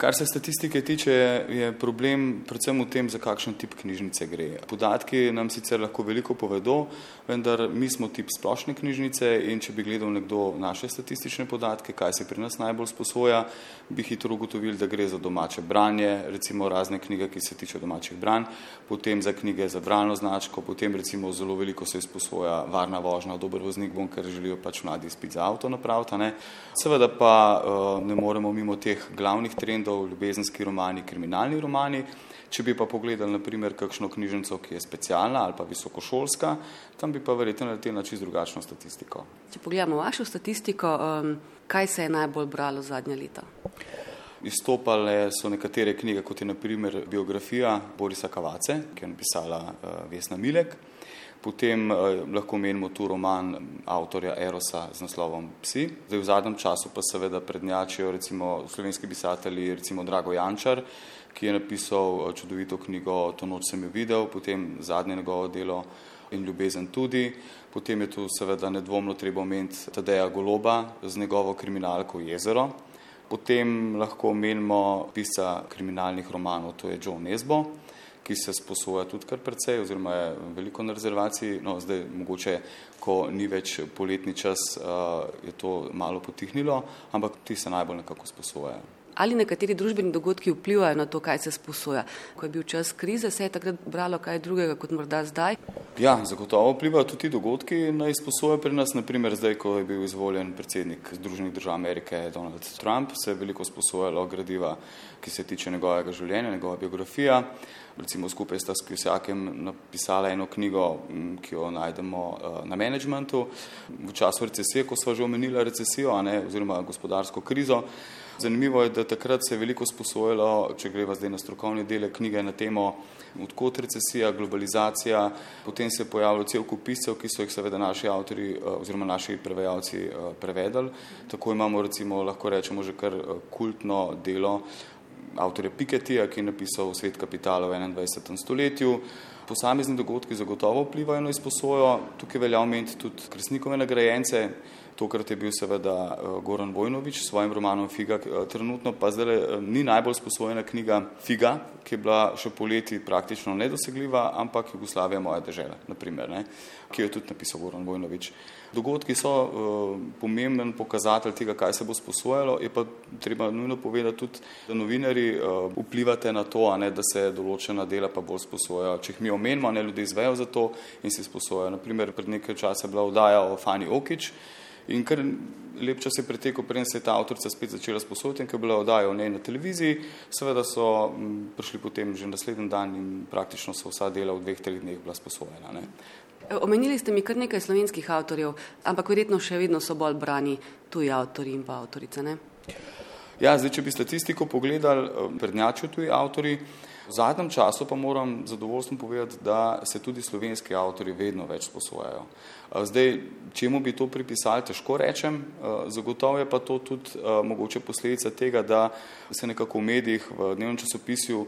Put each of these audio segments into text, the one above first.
Kar se statistike tiče, je problem predvsem v tem, za kakšen tip knjižnice gre. Podatki nam sicer lahko veliko povedo, vendar mi smo tip splošne knjižnice in če bi gledal nekdo naše statistične podatke, kaj se pri nas najbolj sposoja, bi hitro ugotovili, da gre za domače branje, recimo razne knjige, ki se tiče domačih branj, potem za knjige za bralno značko, potem recimo zelo veliko se izposoja varna vožnja, dober voznik bom, ker želijo pač mladi spiti za avto napraviti. Ne. Seveda pa uh, ne moremo mimo teh glavnih trendov, trendov, ljubezenski romani, kriminalni romani. Če bi pa pogledali naprimer kakšno knjižnico, ki je specialna ali pa visokošolska, tam bi pa verjetno naleteli na čisto drugačno statistiko. Če pogledamo vašo statistiko, um, kaj se je najbolj bralo zadnja leta? Izstopale so nekatere knjige, kot je naprimer biografija Borisa Kavace, ki je napisala uh, Vesna Milek. Potem eh, lahko menimo tu roman avtorja Erosa z naslovom Psi. Zdaj v zadnjem času pa seveda prednjačijo recimo slovenski pisatelji, recimo Drago Jančar, ki je napisal eh, čudovito knjigo To noč sem jo videl, potem zadnje njegovo delo in ljubezen tudi. Potem je tu seveda nedvomno treba omeniti Tadeja Goloba z njegovo kriminalko Jezero. Potem lahko menimo pisa kriminalnih romanov, to je Joe Nesbo ki se sposoja tudi kar precej, oziroma je veliko na rezervaciji. No, zdaj, mogoče, ko ni več poletni čas, je to malo potihnilo, ampak ti se najbolj nekako sposojajo. Ali nekateri družbeni dogodki vplivajo na to, kaj se sposoja? Ko je bil čas krize, se je takrat bralo kaj drugega kot morda zdaj? Ja, zagotovo vplivajo tudi ti dogodki na izposojo pri nas. Naprimer, zdaj, ko je bil izvoljen predsednik Združenih držav Amerike Donald Trump, se je veliko sposojalo gradiva, ki se tiče njegovega življenja, njegova biografija recimo skupaj sta s Kvisjakem napisala eno knjigo, ki jo najdemo uh, na managementu. V času recesije, ko smo že omenili recesijo, ne, oziroma gospodarsko krizo, zanimivo je, da takrat se je veliko sposojalo, če greva zdaj na strokovni dele knjige na temo odkot recesija, globalizacija, potem se je pojavilo cel kup piscev, ki so jih seveda naši avtori uh, oziroma naši prevajalci uh, prevedali. Tako imamo recimo, lahko rečemo, že kar kultno delo avtorja Piketija, ki je napisal Svet kapitala v 21. stoletju. Posamezni dogodki zagotovo vplivajo na izposojo. Tukaj velja omeniti tudi Kresnikove nagrajence, Tokrat je bil seveda eh, Goran Vojnovič s svojim romanom Figa, eh, trenutno pa zdaj eh, ni najbolj sposojena knjiga Figa, ki je bila še poleti praktično nedosegljiva, ampak Jugoslavija moja država, naprimer, ne, ki jo je tudi napisal Goran Vojnovič. Dogodki so uh, pomemben pokazatelj tega, kaj se bo sposojalo, je pa treba nujno povedati tudi, da novinari uh, vplivate na to, ne, da se določena dela pa bolj sposojajo. Če jih mi omenimo, ne ljudi izvejo za to in si sposojajo. Naprimer, pred nekaj časa je bila vdaja o Fani Okič, In kar lep čas je pretekel, preden se je ta avtorica spet začela sposoditi in ker je bila oddaja o njej na televiziji, seveda so prišli potem že naslednji dan in praktično so vsa dela v dveh, treh dneh bila sposojena. Ne. Omenili ste mi kar nekaj slovenskih avtorjev, ampak verjetno še vedno so bolj brani tuji avtori in pa avtorice, ne? Ja, zdaj, če bi statistiko pogledali, prednjačijo tuji avtori, V zadnjem času pa moram zadovoljstvom povedati, da se tudi slovenski avtori vedno več sposojajo. Zdaj, čemu bi to pripisali, težko rečem, zagotovo je pa to tudi mogoče posledica tega, da se nekako v medijih, v dnevnem časopisju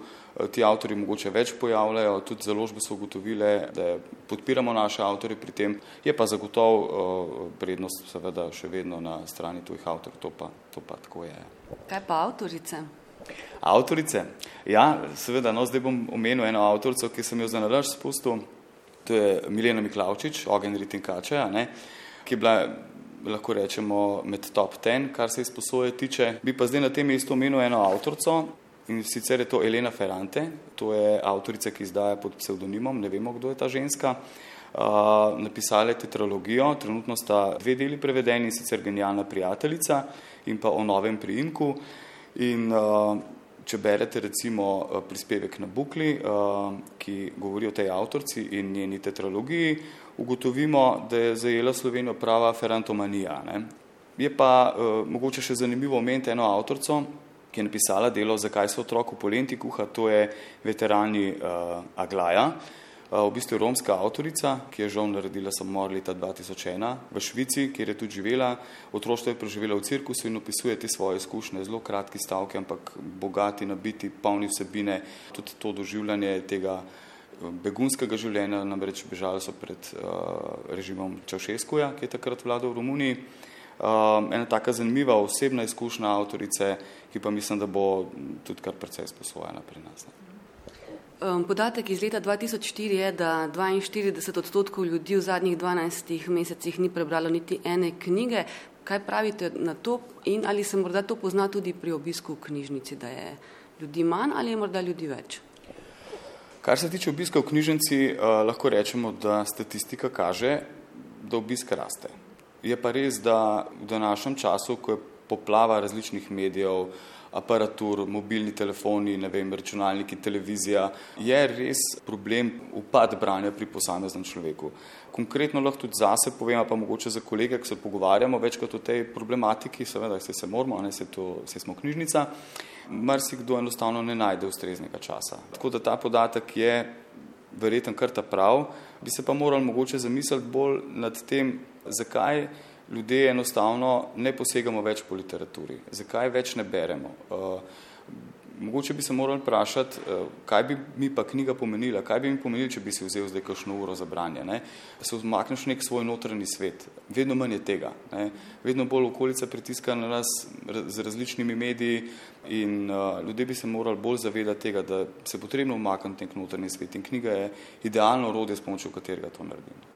ti avtori mogoče več pojavljajo, tudi založbe so ugotovile, da podpiramo naše avtori pri tem, je pa zagotovo prednost seveda še vedno na strani tujih avtorjev, to pa, to pa tako je. Kaj pa avtorice? Avtorice. Ja, seveda, no, zdaj bom omenil eno avtorico, ki sem jo za nalaž spustil. To je Milena Miklavčič, Ogen Ritin Kačeja, ne, ki je bila, lahko rečemo, med top ten, kar se izposoje tiče. Bi pa zdaj na tem mestu omenil eno avtorico in sicer je to Elena Ferrante. To je avtorica, ki izdaja pod psevdonimom, ne vemo, kdo je ta ženska. Uh, napisala je tetralogijo, trenutno sta dve deli prevedeni, sicer genialna prijateljica in pa o novem priimku. In uh, če berete recimo uh, prispevek na Bukli, uh, ki govori o tej avtorci in njeni tetralogiji, ugotovimo, da je zajela Slovenijo prava ferantomanija. Ne? Je pa uh, mogoče še zanimivo omeniti eno avtorco, ki je napisala delo Zakaj se otroku polenti kuha, to je veterani uh, Aglaja, uh, v bistvu romska avtorica, ki je žal naredila samomor leta 2001 v Švici, kjer je tudi živela. Otroštvo je preživela v cirkusu in opisuje te svoje izkušnje, zelo kratki stavke, ampak bogati, nabiti, polni vsebine, tudi to doživljanje tega begunskega življenja, namreč bežali so pred uh, režimom Čaušeskuja, ki je takrat vladal v Romuniji. Um, ena taka zanimiva osebna izkušnja avtorice, ki pa mislim, da bo tudi kar precej sposojena pri nas. Ne. Um, podatek iz leta 2004 je, da 42 odstotkov ljudi v zadnjih 12 mesecih ni prebralo niti ene knjige. Kaj pravite na to in ali se morda to pozna tudi pri obisku v knjižnici, da je ljudi manj ali je morda ljudi več? Kar se tiče obiska v knjižnici, uh, lahko rečemo, da statistika kaže, da obisk raste. Je pa res, da v današnjem času, ko je poplava različnih medijev, aparatur, mobilni telefoni, vem, računalniki, televizija, je res problem upad branja pri posameznem človeku. Konkretno lahko tudi zase povem, pa mogoče za kolege, ki se pogovarjamo večkrat o tej problematiki, seveda se, se moramo, ne se, to, se smo knjižnica, marsikdo enostavno ne najde ustreznega časa. Tako da ta podatek je verjeten kar ta prav, bi se pa morali mogoče zamisliti bolj nad tem, zakaj ljudje enostavno ne posegamo več po literaturi, zakaj več ne beremo. Uh, mogoče bi se morali vprašati, uh, kaj bi mi pa knjiga pomenila, kaj bi mi pomenila, če bi si vzel zdaj kakšno uro za branje. Ne? Se vzmakneš nek svoj notranji svet, vedno manj je tega. Ne? Vedno bolj okolica pritiska na nas z različnimi mediji in uh, ljudje bi se morali bolj zavedati tega, da se potrebno umakniti nek notranji svet in knjiga je idealno orodje, s pomočjo katerega to naredimo.